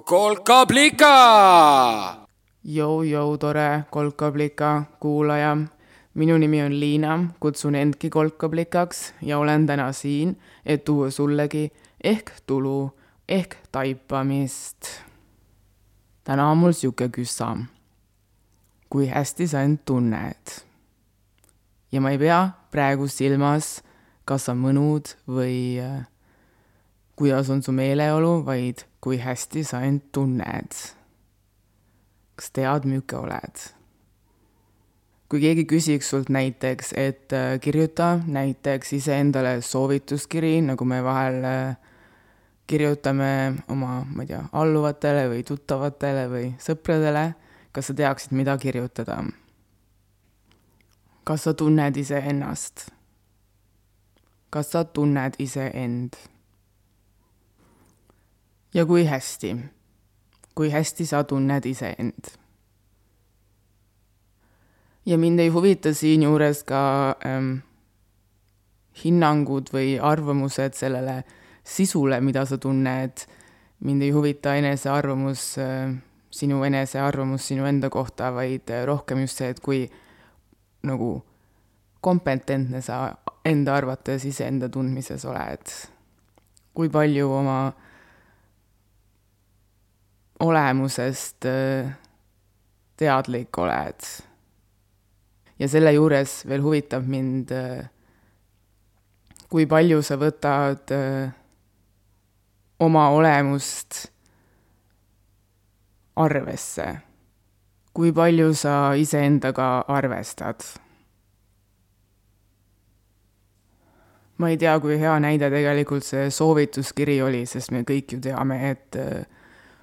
kolkablika. Jou-jou, tore kolkablika kuulaja. minu nimi on Liina, kutsun endki kolkablikaks ja olen täna siin, et tuua sullegi ehk tulu ehk taipamist. täna on mul sihuke küssa. kui hästi sa end tunned? ja ma ei pea praegu silmas, kas sa mõnud või äh, kuidas on su meeleolu, vaid kui hästi sa end tunned. kas tead, milline oled? kui keegi küsiks sult näiteks, et äh, kirjuta näiteks iseendale soovituskiri, nagu me vahel äh, kirjutame oma, ma ei tea, alluvatele või tuttavatele või sõpradele, kas sa teaksid, mida kirjutada? kas sa tunned iseennast? kas sa tunned iseend? Ja kui hästi, kui hästi sa tunned iseend. ja mind ei huvita siinjuures ka ähm, hinnangud või arvamused sellele sisule, mida sa tunned. mind ei huvita enese arvamus äh,, sinu enese arvamus sinu enda kohta, vaid äh, rohkem just see, et kui nagu kompetentne sa enda arvates iseenda tundmises oled. kui palju oma olemusest äh, teadlik oled. ja selle juures veel huvitab mind, äh, kui palju sa võtad äh, oma olemust arvesse. kui palju sa iseendaga arvestad? ma ei tea, kui hea näide tegelikult see soovituskiri oli, sest me kõik ju teame, et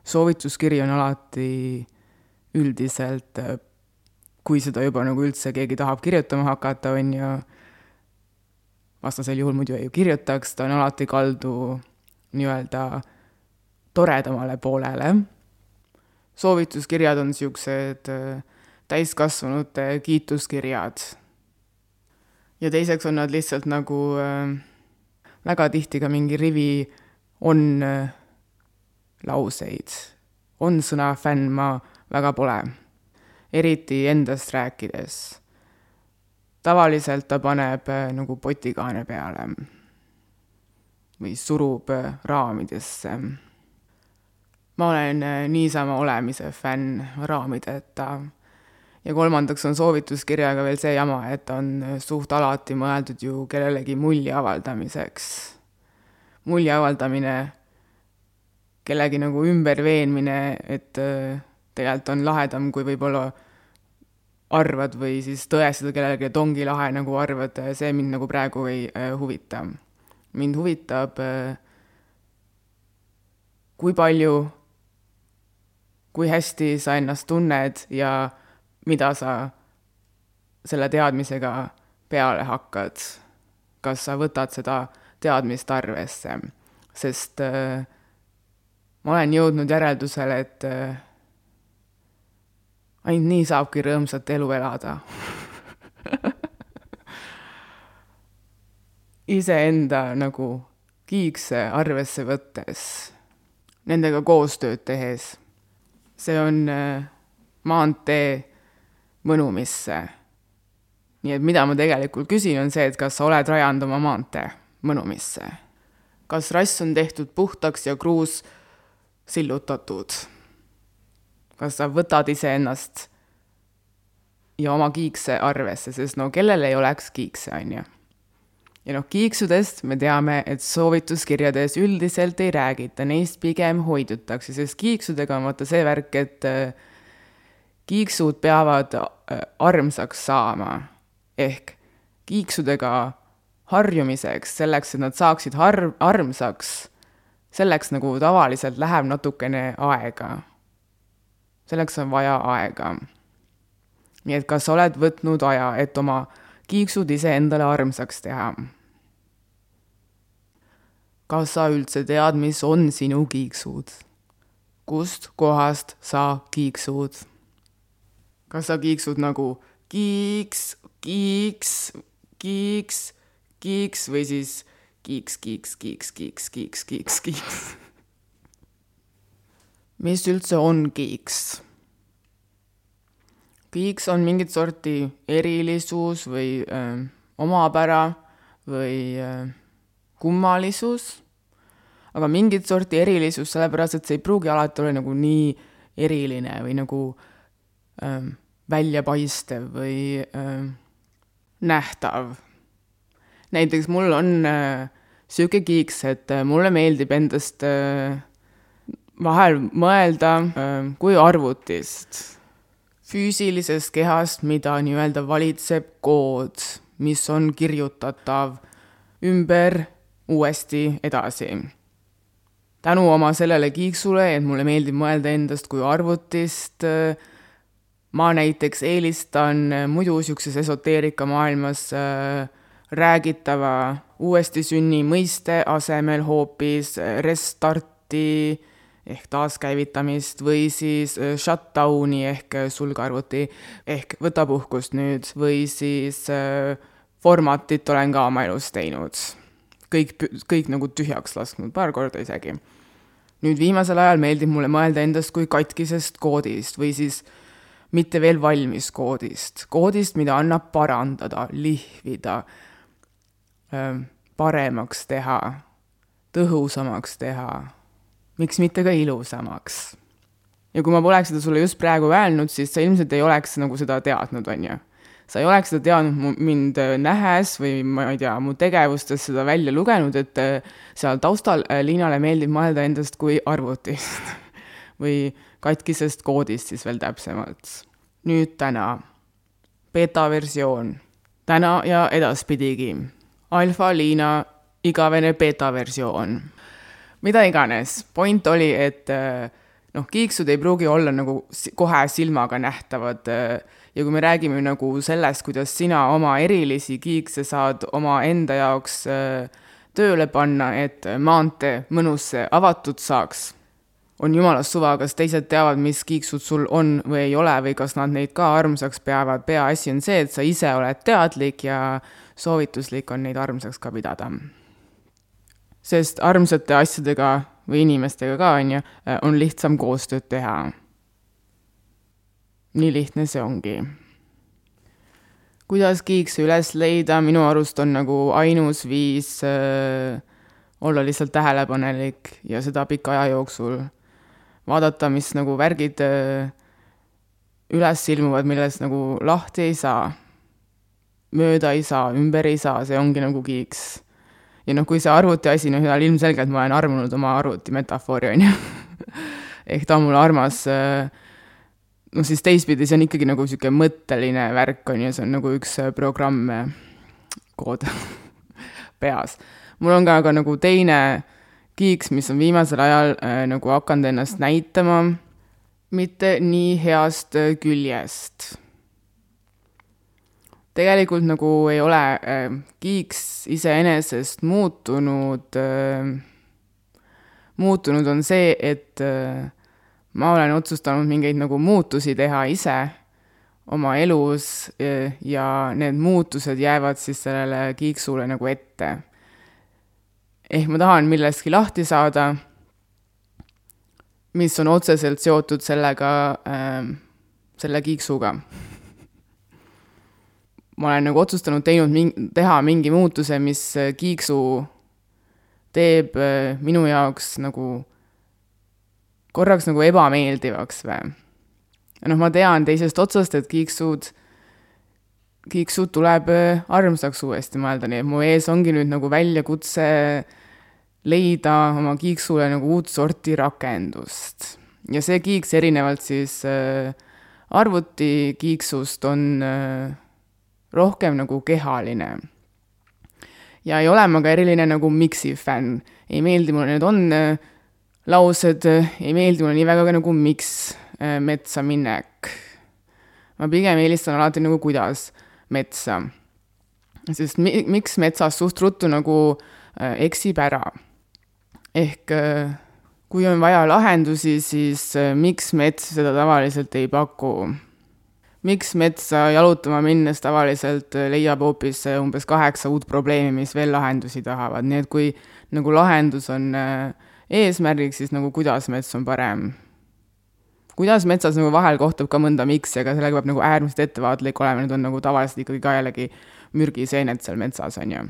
soovituskiri on alati üldiselt, kui seda juba nagu üldse keegi tahab kirjutama hakata, on ju, vastasel juhul muidu ei kirjutaks, ta on alati kaldu nii-öelda toredamale poolele. soovituskirjad on niisugused äh, täiskasvanute kiituskirjad. ja teiseks on nad lihtsalt nagu äh, väga tihti ka mingi rivi on äh, lauseid. on sõna fänn, ma väga pole. eriti endast rääkides. tavaliselt ta paneb äh, nagu potikaane peale või surub äh, raamidesse. ma olen äh, niisama olemise fänn raamideta. ja kolmandaks on soovituskirjaga veel see jama, et on suht alati mõeldud ju kellelegi mulje avaldamiseks. mulje avaldamine kellegi nagu ümberveenmine, et äh, tegelikult on lahedam, kui võib-olla arvad või siis tõestada kellelegi, et ongi lahe, nagu arvad, see mind nagu praegu ei äh, huvita. mind huvitab, äh, kui palju, kui hästi sa ennast tunned ja mida sa selle teadmisega peale hakkad. kas sa võtad seda teadmist arvesse, sest äh, ma olen jõudnud järeldusele, et äh, ainult nii saabki rõõmsat elu elada iseenda nagu kiikse arvesse võttes, nendega koostööd tehes. see on äh, maantee Mõnumisse. nii et mida ma tegelikult küsin, on see, et kas sa oled rajanud oma maantee Mõnumisse. kas rass on tehtud puhtaks ja kruus sillutatud. kas sa võtad iseennast ja oma kiikse arvesse, sest no kellel ei oleks kiikse, on ju. ja noh, kiiksudest me teame, et soovituskirjades üldiselt ei räägita, neist pigem hoidutakse, sest kiiksudega on vaata see värk, et äh, kiiksud peavad äh, armsaks saama. ehk kiiksudega harjumiseks, selleks, et nad saaksid har-, armsaks selleks nagu tavaliselt läheb natukene aega. selleks on vaja aega. nii et kas sa oled võtnud aja, et oma kiiksud iseendale armsaks teha? kas sa üldse tead, mis on sinu kiiksud? kust kohast sa kiiksud? kas sa kiiksud nagu kiiks, kiiks, kiiks, kiiks või siis kiiks, kiiks, kiiks, kiiks, kiiks, kiiks, kiiks. mis üldse on kiiks? kiiks on mingit sorti erilisus või äh, omapära või äh, kummalisus, aga mingit sorti erilisus, sellepärast et see ei pruugi alati olla nagu nii eriline või nagu ähm, väljapaistev või öö, nähtav. näiteks mul on öö, sihuke kiiks, et mulle meeldib endast öö, vahel mõelda öö, kui arvutist füüsilisest kehast, mida nii-öelda valitseb kood, mis on kirjutatav ümber uuesti edasi. tänu oma sellele kiiksule, et mulle meeldib mõelda endast kui arvutist, ma näiteks eelistan muidu niisuguses esoteerikamaailmas äh, räägitava uuesti sünni mõiste asemel hoopis restarti ehk taaskäivitamist või siis äh, shutdown'i ehk äh, sulgarvuti ehk võta puhkust nüüd või siis äh, formatit olen ka oma elus teinud. kõik, kõik nagu tühjaks lasknud, paar korda isegi. nüüd viimasel ajal meeldib mulle mõelda endast kui katkisest koodist või siis mitte veel valmis koodist, koodist, mida annab parandada, lihvida, paremaks teha, tõhusamaks teha miks mitte ka ilusamaks. ja kui ma poleks seda sulle just praegu öelnud, siis sa ilmselt ei oleks nagu seda teadnud, on ju. sa ei oleks seda teadnud mind äh, nähes või ma ei tea, mu tegevustes seda välja lugenud, et äh, seal taustal äh, Liinale meeldib mõelda endast kui arvutist või katkisest koodist siis veel täpsemalt. nüüd täna, beeta versioon, täna ja edaspidigi, alfa-Liina igavene beeta versioon. Mida iganes, point oli, et äh, noh, kiiksud ei pruugi olla nagu kohe silmaga nähtavad äh, ja kui me räägime nagu sellest, kuidas sina oma erilisi kiikse saad omaenda jaoks äh, tööle panna, et maantee mõnusse avatud saaks, on jumalast suva, kas teised teavad, mis kiiksud sul on või ei ole või kas nad neid ka armsaks peavad, peaasi on see, et sa ise oled teadlik ja soovituslik on neid armsaks ka pidada sest armsate asjadega või inimestega ka, on ju, on lihtsam koostööd teha. nii lihtne see ongi. kuidas kiikse üles leida, minu arust on nagu ainus viis äh, olla lihtsalt tähelepanelik ja seda pika aja jooksul. vaadata, mis nagu värgid äh, üles ilmuvad, millest nagu lahti ei saa, mööda ei saa, ümber ei saa, see ongi nagu kiiks ja noh, kui see arvuti asi, noh, ilmselgelt ma olen armunud oma arvuti metafoori, on ju. ehk ta on mulle armas, äh, noh siis teistpidi, see on ikkagi nagu niisugune mõtteline värk, on ju, see on nagu üks äh, programm, kood peas. mul on ka aga nagu teine kiiks, mis on viimasel ajal äh, nagu hakanud ennast näitama, mitte nii heast äh, küljest tegelikult nagu ei ole äh, kiiks iseenesest muutunud äh,, muutunud on see, et äh, ma olen otsustanud mingeid nagu muutusi teha ise oma elus äh, ja need muutused jäävad siis sellele kiiksule nagu ette. ehk ma tahan millestki lahti saada, mis on otseselt seotud sellega äh,, selle kiiksuga ma olen nagu otsustanud teinud ming-, teha mingi muutuse, mis äh, kiiksu teeb äh, minu jaoks nagu korraks nagu ebameeldivaks või. noh, ma tean teisest otsast, et kiiksud, kiiksud tuleb äh, armsaks uuesti mõelda, nii et mu ees ongi nüüd nagu väljakutse leida oma kiiksule nagu uut sorti rakendust. ja see kiiks erinevalt siis arvutikiiksust on äh, rohkem nagu kehaline. ja ei ole ma ka eriline nagu Mixi fänn, ei meeldi mulle need on äh, laused, ei meeldi mulle nii väga ka nagu miks äh, metsa minek. ma pigem eelistan alati nagu kuidas metsa. sest mi-, miks metsas suht ruttu nagu äh, eksib ära. ehk äh, kui on vaja lahendusi, siis äh, miks mets seda tavaliselt ei paku miks metsa jalutama minnes tavaliselt äh, leiab hoopis äh, umbes kaheksa uut probleemi, mis veel lahendusi tahavad, nii et kui nagu lahendus on äh, eesmärgiks, siis nagu kuidas mets on parem kuidas metsas nagu vahel kohtub ka mõnda miksi, aga sellega peab nagu äärmiselt ettevaatlik olema, need on nagu tavaliselt ikkagi ka jällegi mürgiseened seal metsas, on ju.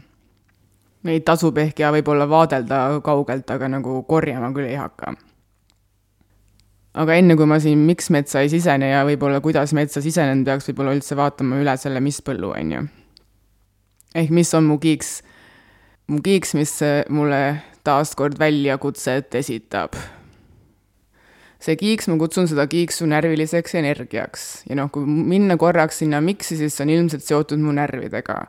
Neid tasub ehk ja võib-olla vaadelda kaugelt, aga nagu korjama küll ei hakka. Aga enne, kui ma siin miks metsa ei sisene ja võib-olla kuidas metsa sisenen, peaks võib-olla üldse vaatama üle selle, mis põllu, on ju. ehk mis on mu kiiks, mu kiiks, mis mulle taaskord väljakutset esitab see kiiks, ma kutsun seda kiiksu närviliseks energiaks ja noh, kui minna korraks sinna miksi, siis see on ilmselt seotud mu närvidega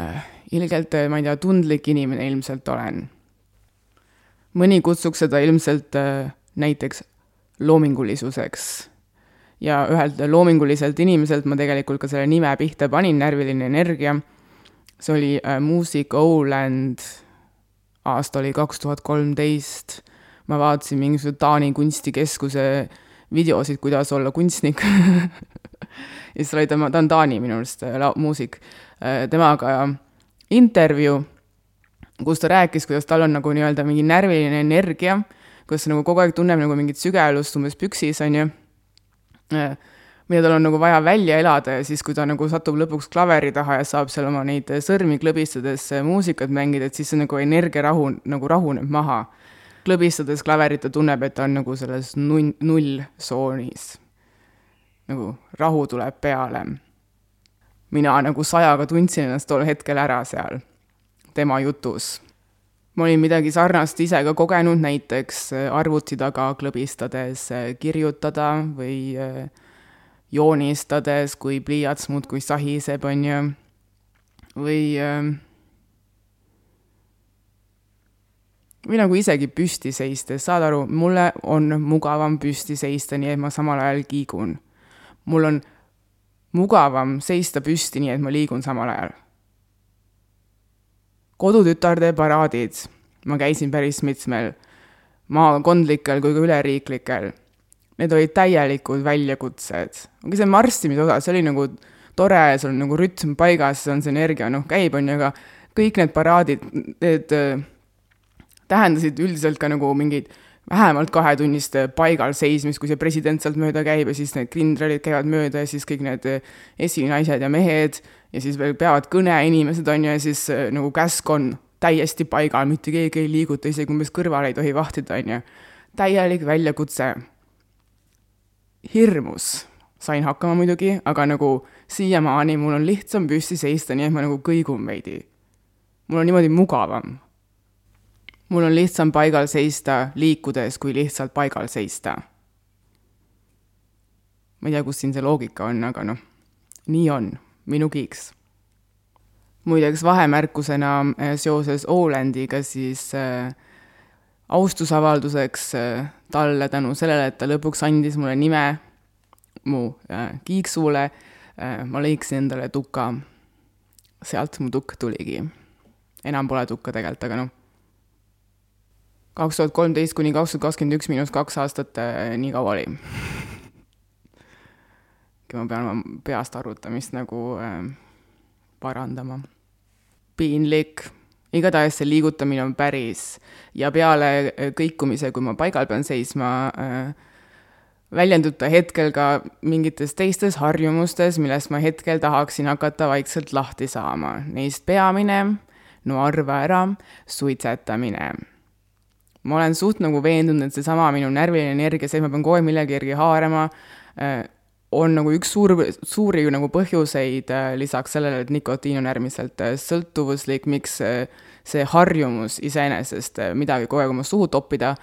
äh,. ilgelt, ma ei tea, tundlik inimene ilmselt olen. mõni kutsuks seda ilmselt äh, näiteks loomingulisuseks. ja ühelt loominguliselt inimeselt ma tegelikult ka selle nime pihta panin, närviline energia. see oli äh, muusik Oland, aasta oli kaks tuhat kolmteist ma vaatasin mingisuguse Taani kunstikeskuse videosid, kuidas olla kunstnik ja siis oli tema, ta on Taani minu arust äh, muusik, äh, temaga intervjuu, kus ta rääkis, kuidas tal on nagu nii-öelda mingi närviline energia, kuidas ta nagu kogu aeg tunneb nagu mingit sügelust umbes püksis, on ju, äh, mida tal on nagu vaja välja elada ja siis, kui ta nagu satub lõpuks klaveri taha ja saab seal oma neid sõrmi klõbistades muusikat mängida, et siis see nagu energiarahu nagu rahuneb maha klõbistades klaverit ta tunneb, et ta on nagu selles null, nulltsoonis. nagu rahu tuleb peale. mina nagu sajaga tundsin ennast tol hetkel ära seal tema jutus. Ma olin midagi sarnast ise ka kogenud, näiteks äh, arvuti taga klõbistades äh, kirjutada või äh, joonistades, kui pliiats muudkui sahiseb, on ju, või või nagu isegi püsti seistes, saad aru, mulle on mugavam püsti seista, nii et ma samal ajal kiigun. mul on mugavam seista püsti, nii et ma liigun samal ajal. Kodutütarde paraadid, ma käisin päris mitmel maakondlikel kui ka üleriiklikel. Need olid täielikud väljakutsed. aga see marssimise osa, see oli nagu tore, sul on nagu rütm paigas, on see energia, noh, käib, on ju, aga kõik need paraadid, need tähendasid üldiselt ka nagu mingeid vähemalt kahetunnist paigal seismist, kui see president sealt mööda käib ja siis need kindralid käivad mööda ja siis kõik need esinaised ja mehed ja siis veel peavad kõne inimesed, on ju, ja siis äh, nagu käsk on täiesti paigal, mitte keegi ei liiguta, isegi umbes kõrvale ei tohi vahtida, on ju. täielik väljakutse. hirmus. sain hakkama muidugi, aga nagu siiamaani mul on lihtsam püsti seista, nii et ma nagu kõigun veidi. mul on niimoodi mugavam mul on lihtsam paigal seista liikudes, kui lihtsalt paigal seista. ma ei tea, kus siin see loogika on, aga noh, nii on, minu kiiks. muideks vahemärkusena äh, seoses Olandiga siis äh, austusavalduseks äh, talle tänu sellele, et ta lõpuks andis mulle nime mu äh, kiiksule äh,, ma lõikasin endale tuka. sealt mu tukk tuligi. enam pole tukka tegelikult, aga noh kaks tuhat kolmteist kuni kaks tuhat kakskümmend üks miinus kaks aastat äh, nii kaua oli. ma pean oma peast arvutamist nagu äh, parandama. piinlik, igatahes see liigutamine on päris ja peale äh, kõikumise, kui ma paigal pean seisma äh,, väljendub ta hetkel ka mingites teistes harjumustes, millest ma hetkel tahaksin hakata vaikselt lahti saama. Neist peamine, no arva ära, suitsetamine ma olen suht nagu veendunud, et seesama minu närviline energia, see, et ma pean kogu aeg millegi järgi haarama, äh, on nagu üks suur, suuri nagu põhjuseid äh, lisaks sellele, et nikotiin on äärmiselt äh, sõltuvuslik, miks see harjumus iseenesest midagi kogu aeg oma suhu toppida,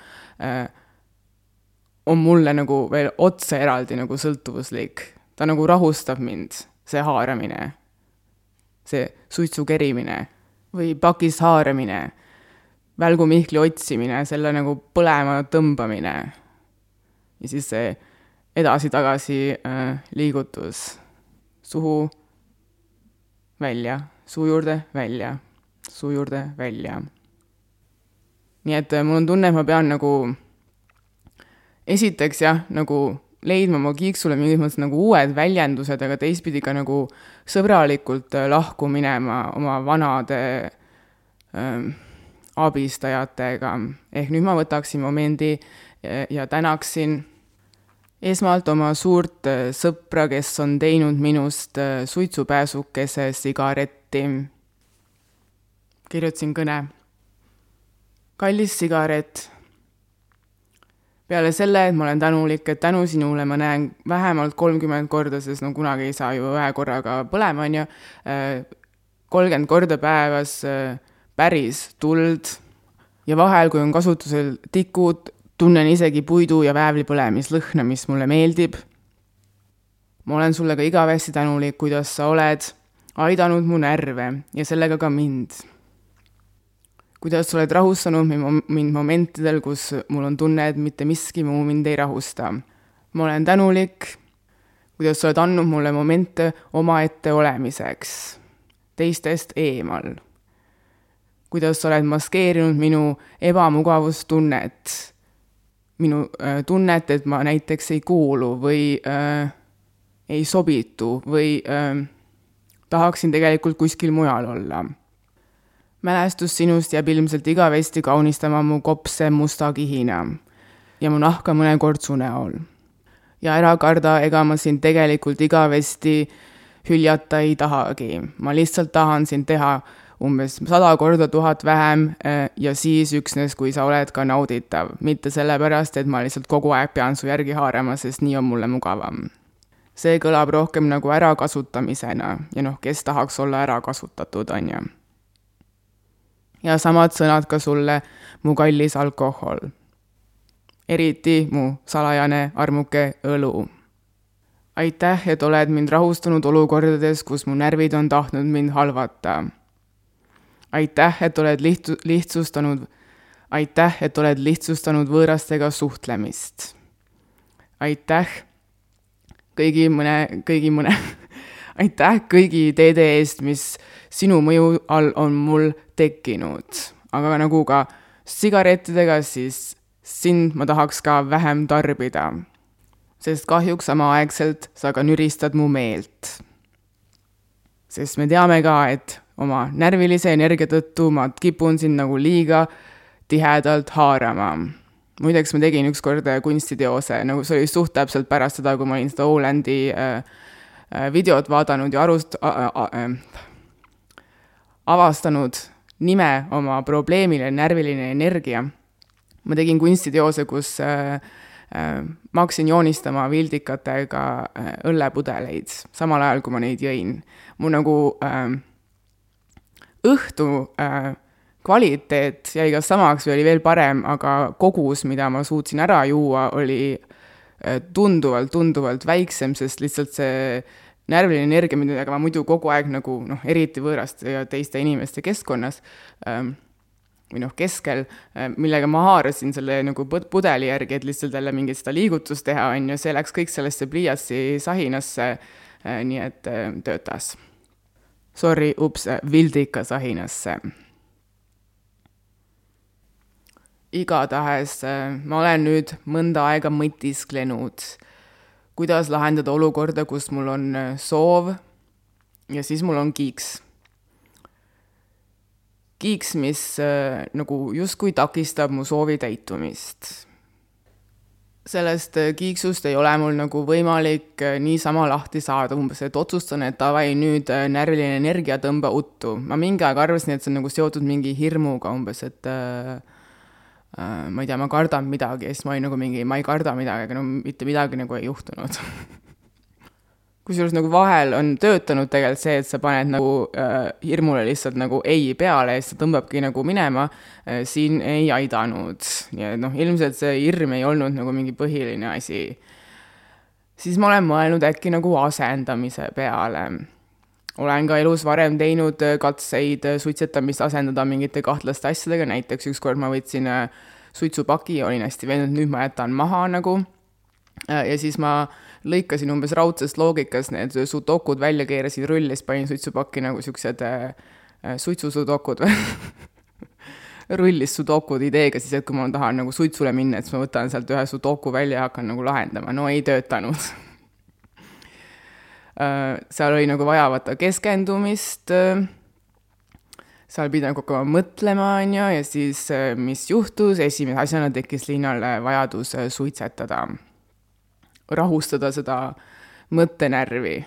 on mulle nagu veel otse eraldi nagu sõltuvuslik. ta nagu rahustab mind, see haaramine, see suitsu kerimine või pakist haaramine välgumihkli otsimine, selle nagu põlema tõmbamine. ja siis see edasi-tagasi äh, liigutus suhu, välja, suu juurde, välja, suu juurde, välja. nii et äh, mul on tunne, et ma pean nagu esiteks jah, nagu leidma oma kiiksule mingis mõttes nagu uued väljendused, aga teistpidi ka nagu sõbralikult äh, lahku minema oma vanade ähm, abistajatega. ehk nüüd ma võtaksin momendi ja tänaksin esmalt oma suurt äh, sõpra, kes on teinud minust äh, suitsupääsukese sigaretti. kirjutasin kõne. kallis sigaret peale selle, et ma olen tänulik, et tänu sinule ma näen vähemalt kolmkümmend korda, sest no kunagi ei saa ju ühe korraga põlema, on ju, kolmkümmend korda päevas päris tuld ja vahel, kui on kasutusel tikud, tunnen isegi puidu ja väävli põlemislõhna, mis mulle meeldib. ma olen sulle ka igavesti tänulik, kuidas sa oled aidanud mu närve ja sellega ka mind kuidas sa oled rahustanud mind momentidel, kus mul on tunne, et mitte miski muu mind ei rahusta. ma olen tänulik, kuidas sa oled andnud mulle momente omaette olemiseks, teistest eemal. Kuidas sa oled maskeerinud minu ebamugavustunnet, minu äh, tunnet, et ma näiteks ei kuulu või äh, ei sobitu või äh, tahaksin tegelikult kuskil mujal olla. Mälestus sinust jääb ilmselt igavesti kaunistama mu kopse musta kihina ja mu nahka mõne kortsu näol. ja ära karda, ega ma sind tegelikult igavesti hüljata ei tahagi, ma lihtsalt tahan sind teha umbes sada korda tuhat vähem eh, ja siis üksnes, kui sa oled ka nauditav, mitte sellepärast, et ma lihtsalt kogu aeg pean su järgi haarama, sest nii on mulle mugavam. see kõlab rohkem nagu ärakasutamisena ja noh, kes tahaks olla ära kasutatud, on ju ja samad sõnad ka sulle, mu kallis alkohol. eriti mu salajane armuke õlu. aitäh, et oled mind rahustanud olukordades, kus mu närvid on tahtnud mind halvata. Aitäh, et oled liht-, lihtsustanud, aitäh, et oled lihtsustanud võõrastega suhtlemist. aitäh kõigi mõne, kõigi mõne aitäh kõigi ideede eest, mis sinu mõju all on mul tekkinud. aga nagu ka sigarettidega, siis sind ma tahaks ka vähem tarbida. sest kahjuks samaaegselt sa ka nüristad mu meelt. Sest me teame ka, et oma närvilise energia tõttu ma kipun sind nagu liiga tihedalt haarama muideks ma tegin ükskord kunstiteose, nagu see oli suht täpselt pärast seda, kui ma olin seda Olandi äh, Äh, videot vaadanud ja arust- äh,, avastanud nime oma probleemile, närviline energia. ma tegin kunstiteose, kus äh, äh, ma hakkasin joonistama vildikatega äh, õllepudeleid, samal ajal kui ma neid jõin. mu nagu äh, õhtu äh, kvaliteet jäi kas samaks või oli veel parem, aga kogus, mida ma suutsin ära juua, oli Äh, tunduvalt, tunduvalt väiksem, sest lihtsalt see närviline energia, millega ma muidu kogu aeg nagu noh, eriti võõraste ja teiste inimeste keskkonnas ähm, või noh, keskel, äh, millega ma haarasin selle nagu pudeli järgi, et lihtsalt jälle mingit seda liigutust teha, on ju, see läks kõik sellesse pliiatsi sahinasse, äh, nii et töötas. Sorry, ups, vildika sahinasse igatahes äh, ma olen nüüd mõnda aega mõtisklenud, kuidas lahendada olukorda, kus mul on äh, soov ja siis mul on kiiks. Kiiks, mis äh, nagu justkui takistab mu soovi täitumist. sellest kiiksust ei ole mul nagu võimalik niisama lahti saada, umbes, et otsustan, et davai, nüüd närviline energia, tõmba uttu. ma mingi aeg arvasin, et see on nagu seotud mingi hirmuga umbes, et äh, Äh, ma ei tea, ma kardan midagi ja siis ma olin nagu mingi, ma ei karda midagi, aga no mitte midagi nagu ei juhtunud kusjuures nagu vahel on töötanud tegelikult see, et sa paned nagu äh, hirmule lihtsalt nagu ei peale ja siis ta tõmbabki nagu minema äh,, siin ei aidanud. nii et noh, ilmselt see hirm ei olnud nagu mingi põhiline asi. siis ma olen mõelnud äkki nagu asendamise peale. olen ka elus varem teinud äh, katseid äh, suitsetamist asendada mingite kahtlaste asjadega, näiteks ükskord ma võtsin äh, suitsupaki, olin hästi veendunud, nüüd ma jätan maha nagu. ja siis ma lõikasin umbes raudsest loogikast need sudokud välja, keerasin rulli, siis panin suitsupakki nagu siuksed äh, suitsusudokud või rullis sudokud ideega siis, et kui ma tahan nagu suitsule minna, et siis ma võtan sealt ühe sudoku välja ja hakkan nagu lahendama, no ei töötanud. Seal oli nagu vaja vaata keskendumist seal pidi nagu hakkama mõtlema, on ju, ja siis mis juhtus, esimese asjana tekkis linnale vajadus suitsetada. Rahustada seda mõttenärvi.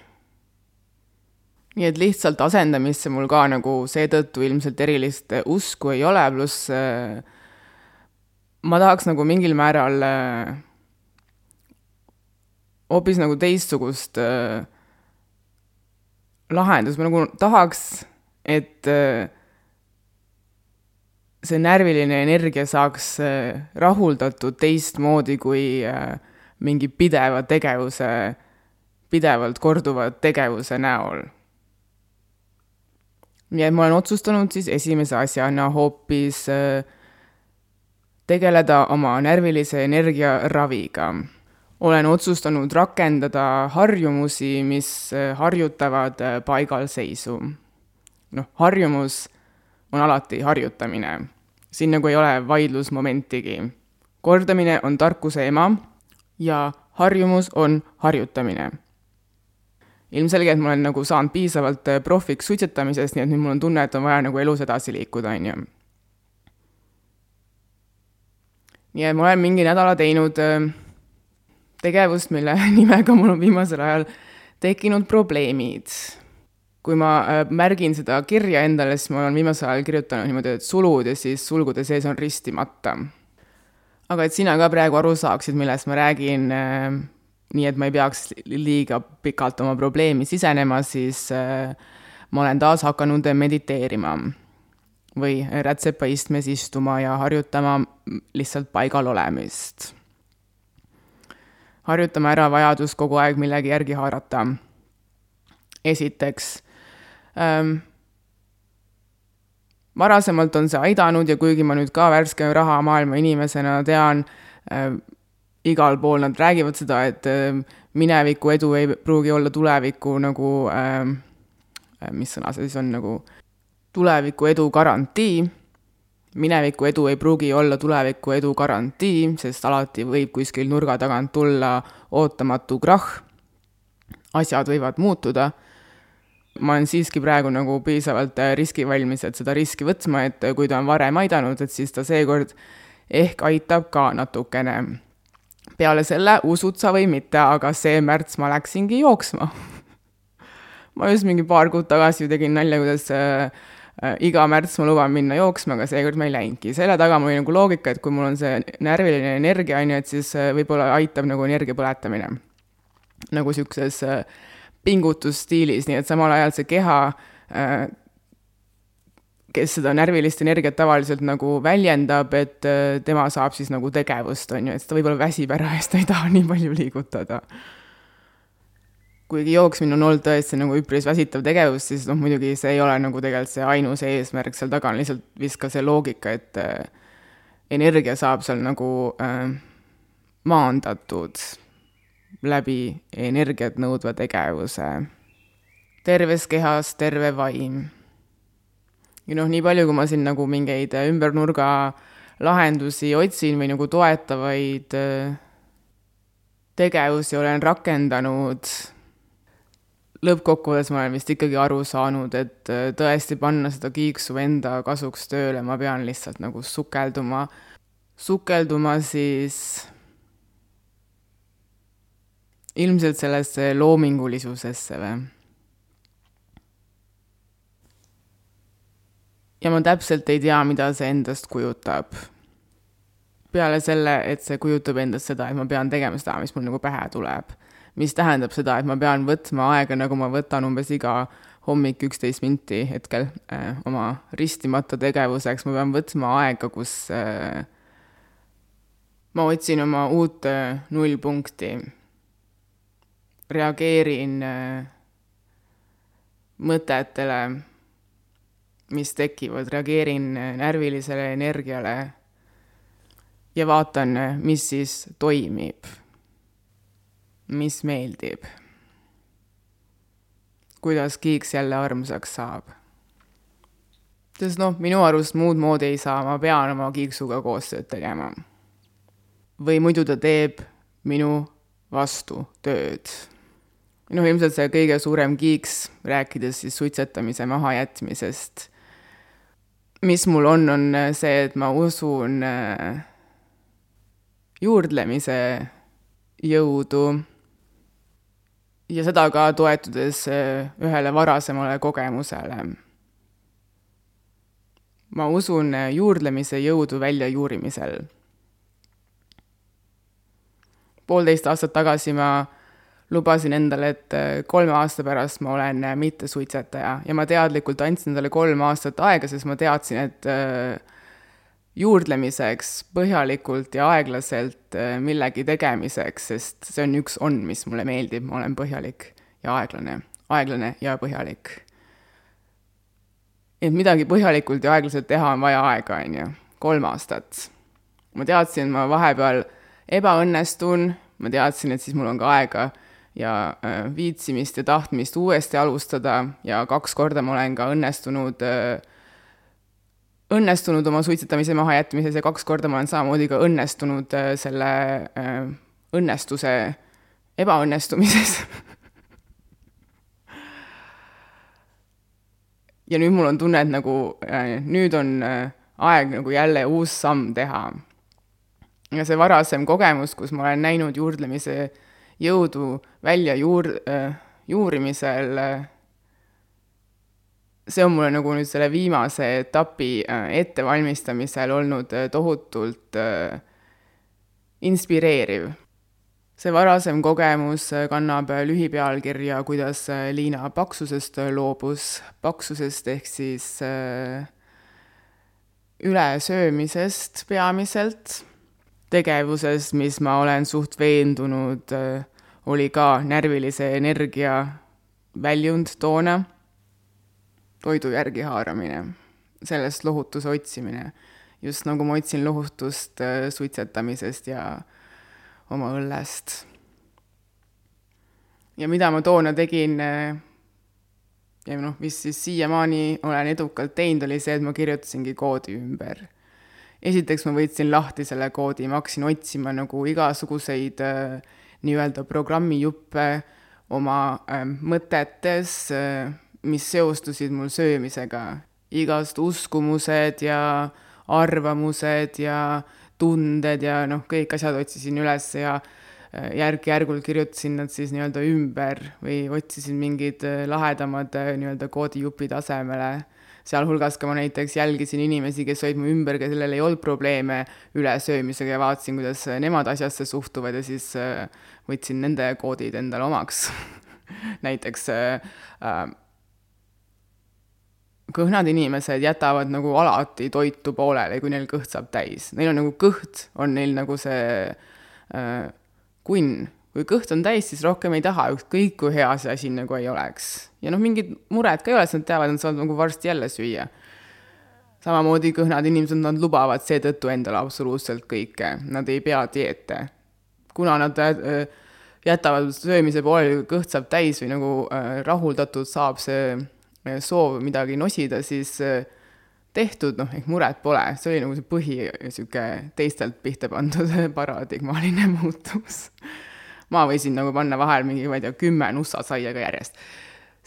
nii et lihtsalt asendamisse mul ka nagu seetõttu ilmselt erilist usku ei ole, pluss ma tahaks nagu mingil määral hoopis nagu teistsugust lahendust, ma nagu tahaks, et see närviline energia saaks rahuldatud teistmoodi kui äh, mingi pideva tegevuse, pidevalt korduva tegevuse näol. nii et ma olen otsustanud siis esimese asjana hoopis tegeleda oma närvilise energia raviga. olen otsustanud rakendada harjumusi, mis harjutavad paigalseisu. noh, harjumus on alati harjutamine. siin nagu ei ole vaidlusmomentigi. kordamine on tarkuse ema ja harjumus on harjutamine. ilmselgelt ma olen nagu saanud piisavalt äh, profiks suitsetamisest, nii et nüüd mul on tunne, et on vaja nagu elus edasi liikuda, on ju. nii et ma olen mingi nädala teinud äh, tegevust, mille nimega mul on viimasel ajal tekkinud probleemid kui ma äh, märgin seda kirja endale, siis ma olen viimasel ajal kirjutanud niimoodi, et sulud ja siis sulgude sees on ristimata. Aga et sina ka praegu aru saaksid, millest ma räägin, äh, nii et ma ei peaks liiga pikalt oma probleemi sisenema, siis äh, ma olen taas hakanud mediteerima või rätsepaistmes istuma ja harjutama lihtsalt paigal olemist. harjutama ära vajadus kogu aeg millegi järgi haarata. esiteks ähm,. Varasemalt on see aidanud ja kuigi ma nüüd ka värske rahamaailma inimesena tean äh,, igal pool nad räägivad seda, et äh, mineviku edu ei pruugi olla tuleviku nagu ähm, äh,, mis sõna see siis on, nagu tuleviku edu garantii mineviku edu ei pruugi olla tuleviku edu garantii, sest alati võib kuskil nurga tagant tulla ootamatu krahh. asjad võivad muutuda ma olen siiski praegu nagu piisavalt äh, riskivalmis, et seda riski võtma, et äh, kui ta on varem aidanud, et siis ta seekord ehk aitab ka natukene. peale selle, usud sa või mitte, aga see märts ma läksingi jooksma ma just mingi paar kuud tagasi ju tegin nalja, kuidas äh, äh, iga märts ma luban minna jooksma, aga seekord ma ei läinudki. selle taga mul oli nagu loogika, et kui mul on see närviline energia, on ju, et siis võib-olla aitab nagu energia põletamine. nagu niisuguses äh, pingutusstiilis, nii et samal ajal see keha, äh, kes seda närvilist energiat tavaliselt nagu väljendab, et äh, tema saab siis nagu tegevust, on ju, et ta võib-olla väsib ära ja siis ta ei taha nii palju liigutada. kuigi jooksmine on olnud tõesti nagu üpris väsitav tegevus, siis noh, muidugi see ei ole nagu tegelikult see ainus eesmärk seal taga, on lihtsalt vist ka see loogika, et äh, energia saab seal nagu äh, maandatud läbi energiat nõudva tegevuse. terves kehas terve vaim. ja noh, nii palju, kui ma siin nagu mingeid ümber nurga lahendusi otsin või nagu toetavaid äh, tegevusi olen rakendanud, lõppkokkuvõttes ma olen vist ikkagi aru saanud, et äh, tõesti panna seda kiiksu enda kasuks tööle, ma pean lihtsalt nagu sukelduma, sukelduma siis ilmselt sellesse loomingulisusesse või? ja ma täpselt ei tea, mida see endast kujutab. peale selle, et see kujutab endast seda, et ma pean tegema seda, mis mul nagu pähe tuleb. mis tähendab seda, et ma pean võtma aega, nagu ma võtan umbes iga hommik üksteist minti hetkel äh, oma ristimata tegevuseks, ma pean võtma aega, kus äh, ma otsin oma uut äh, nullpunkti reageerin äh, mõtetele, mis tekivad, reageerin äh, närvilisele energiale ja vaatan, äh, mis siis toimib, mis meeldib, kuidas kiiks jälle armsaks saab. sest noh, minu arust muud moodi ei saa, ma pean oma kiiksuga koostööd tegema. või muidu ta teeb minu vastu tööd noh, ilmselt see kõige suurem kiiks, rääkides siis suitsetamise mahajätmisest, mis mul on, on see, et ma usun äh, juurdlemise jõudu ja seda ka toetudes äh, ühele varasemale kogemusele. ma usun äh, juurdlemise jõudu väljajuurimisel. poolteist aastat tagasi ma lubasin endale, et äh, kolme aasta pärast ma olen mittesuitsetaja ja ma teadlikult andsin endale kolm aastat aega, sest ma teadsin, et juurdlemiseks põhjalikult ja aeglaselt äh, millegi tegemiseks, sest see on üks on, mis mulle meeldib, ma olen põhjalik ja aeglane, aeglane ja põhjalik. et midagi põhjalikult ja aeglaselt teha on vaja aega, on ju, kolm aastat. ma teadsin, ma vahepeal ebaõnnestun, ma teadsin, et siis mul on ka aega ja äh, viitsimist ja tahtmist uuesti alustada ja kaks korda ma olen ka õnnestunud äh, õnnestunud oma suitsetamise mahajätmises ja kaks korda ma olen samamoodi ka õnnestunud äh, selle õnnestuse ebaõnnestumises ja nüüd mul on tunne, et nagu nüüd on aeg nagu jälle uus samm teha. ja see varasem kogemus, kus ma olen näinud juurdlemise jõudu välja juur- äh,, juurimisel äh, see on mulle nagu nüüd selle viimase etapi äh, ettevalmistamisel olnud tohutult inspireeriv. see varasem kogemus kannab lühipealkirja, kuidas Liina paksusest loobus, paksusest ehk siis ülesöömisest peamiselt, tegevusest, mis ma olen suht veendunud, oli ka närvilise energia väljund toona toidu järgi haaramine, sellest lohutuse otsimine. just nagu ma otsin lohutust äh, suitsetamisest ja oma õllest. ja mida ma toona tegin äh, ja noh, mis siis siiamaani olen edukalt teinud, oli see, et ma kirjutasingi koodi ümber. Esiteks ma võtsin lahti selle koodi, ma hakkasin otsima nagu igasuguseid äh, nii-öelda programmijuppe oma äh, mõtetes äh,, mis seostusid mul söömisega. igast uskumused ja arvamused ja tunded ja noh, kõik asjad otsisin üles ja äh, järk-järgult kirjutasin nad siis nii-öelda ümber või otsisin mingid äh, lahedamad äh, nii-öelda koodijupid asemele. Sealhulgas ka ma näiteks jälgisin inimesi, kes olid mu ümber, kellel ei olnud probleeme ülesöömisega ja vaatasin, kuidas nemad asjasse suhtuvad ja siis võtsin nende koodid endale omaks näiteks äh, kõhnad inimesed jätavad nagu alati toitu pooleli, kui neil kõht saab täis. Neil on nagu kõht, on neil nagu see äh, kunn. Kui kõht on täis, siis rohkem ei taha, ükskõik kui hea see asi nagu ei oleks. ja noh, mingid mured ka ei ole, sest nad teavad, nad saavad nagu varsti jälle süüa. samamoodi kõhnad inimesed, nad lubavad seetõttu endale absoluutselt kõike, nad ei pea dieete. kuna nad äh, jätavad söömise pooleli, kõht saab täis või nagu äh, rahuldatud saab see soov midagi nosida, siis äh, tehtud, noh, ehk muret pole, see oli nagu see põhi, niisugune teistelt pihta pandud paradigmaline muutus. Ma võisin nagu panna vahel mingi, ma ei tea, kümme nussasaia ka järjest.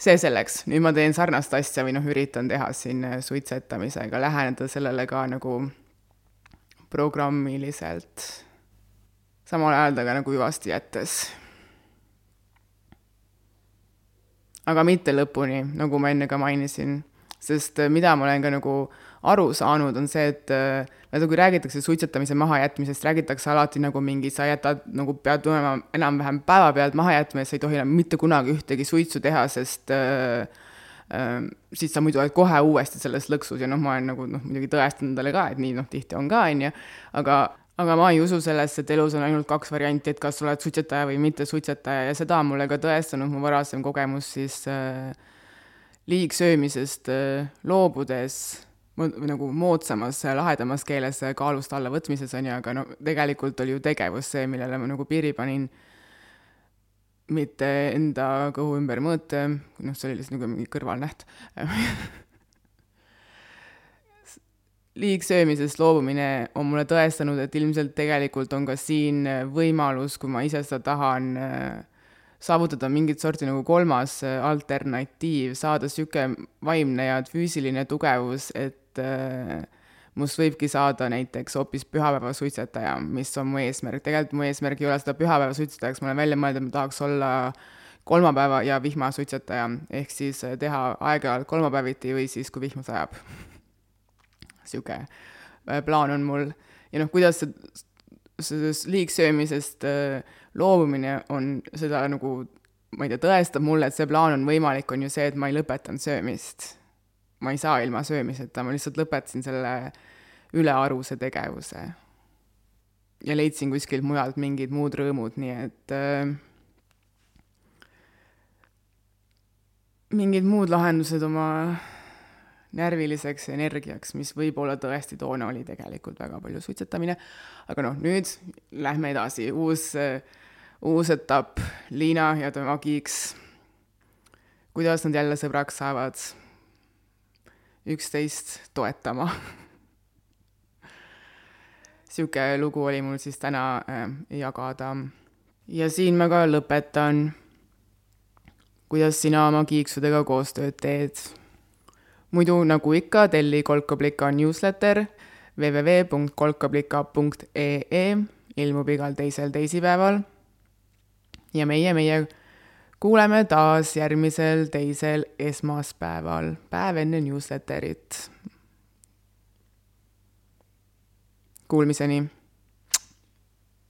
see selleks, nüüd ma teen sarnast asja või noh, üritan teha siin äh, suitsetamisega, läheneda sellele ka nagu programmiliselt, samal ajal ta ka nagu hüvasti jättes aga mitte lõpuni, nagu ma enne ka mainisin. sest äh, mida ma olen ka nagu aru saanud, on see, et vaata, äh, kui räägitakse suitsetamise mahajätmisest, räägitakse alati nagu mingi, sa jätad nagu, pead tulema enam-vähem päevapealt maha jätma ja sa ei tohi enam mitte kunagi ühtegi suitsu teha, sest äh, äh, siis sa muidu oled kohe uuesti selles lõksus ja noh, ma olen nagu noh, muidugi tõestanud endale ka, et nii noh, tihti on ka, on ju, aga aga ma ei usu sellesse, et elus on ainult kaks varianti, et kas oled suitsetaja või mitte suitsetaja ja seda on mulle ka tõestanud mu varasem kogemus siis äh, liigsöömisest äh, loobudes nagu moodsamas, lahedamas keeles kaalust alla võtmises on ju, aga no tegelikult oli ju tegevus see, millele ma nagu piiri panin. mitte enda kõhu ümber mõõta, noh, see oli lihtsalt nagu mingi kõrvalnäht liigsöömisest loobumine on mulle tõestanud, et ilmselt tegelikult on ka siin võimalus, kui ma ise seda tahan, saavutada mingit sorti nagu kolmas alternatiiv, saada niisugune vaimne ja füüsiline tugevus, et äh, must võibki saada näiteks hoopis pühapäevasuitsetaja, mis on mu eesmärk. tegelikult mu eesmärk ei ole seda pühapäevasuitsetajaks, ma olen välja mõelnud, et ma tahaks olla kolmapäeva ja vihmasuitsetaja, ehk siis äh, teha aeg-ajalt kolmapäeviti või siis, kui vihma sajab. sihuke äh, plaan on mul ja noh, kuidas see, sellest liigsöömisest loobumine on seda nagu, ma ei tea, tõestab mulle, et see plaan on võimalik, on ju see, et ma ei lõpetanud söömist. Ma ei saa ilma söömiseta, ma lihtsalt lõpetasin selle ülearuse tegevuse. Ja leidsin kuskilt mujalt mingid muud rõõmud, nii et äh, mingid muud lahendused oma närviliseks energiaks, mis võib-olla tõesti toona oli tegelikult väga palju suitsetamine, aga noh, nüüd lähme edasi, uus äh,, uus etapp, Liina ja tema kiiks. kuidas nad jälle sõbraks saavad, üksteist toetama niisugune lugu oli mul siis täna äh, jagada. ja siin ma ka lõpetan. kuidas sina oma kiiksudega koostööd teed? muidu nagu ikka, telli Kolkablika newsletter www.kolkablika.ee ilmub igal teisel teisipäeval. ja meie, meie kuuleme taas järgmisel teisel esmaspäeval, päev enne newsletterit. Kuulmiseni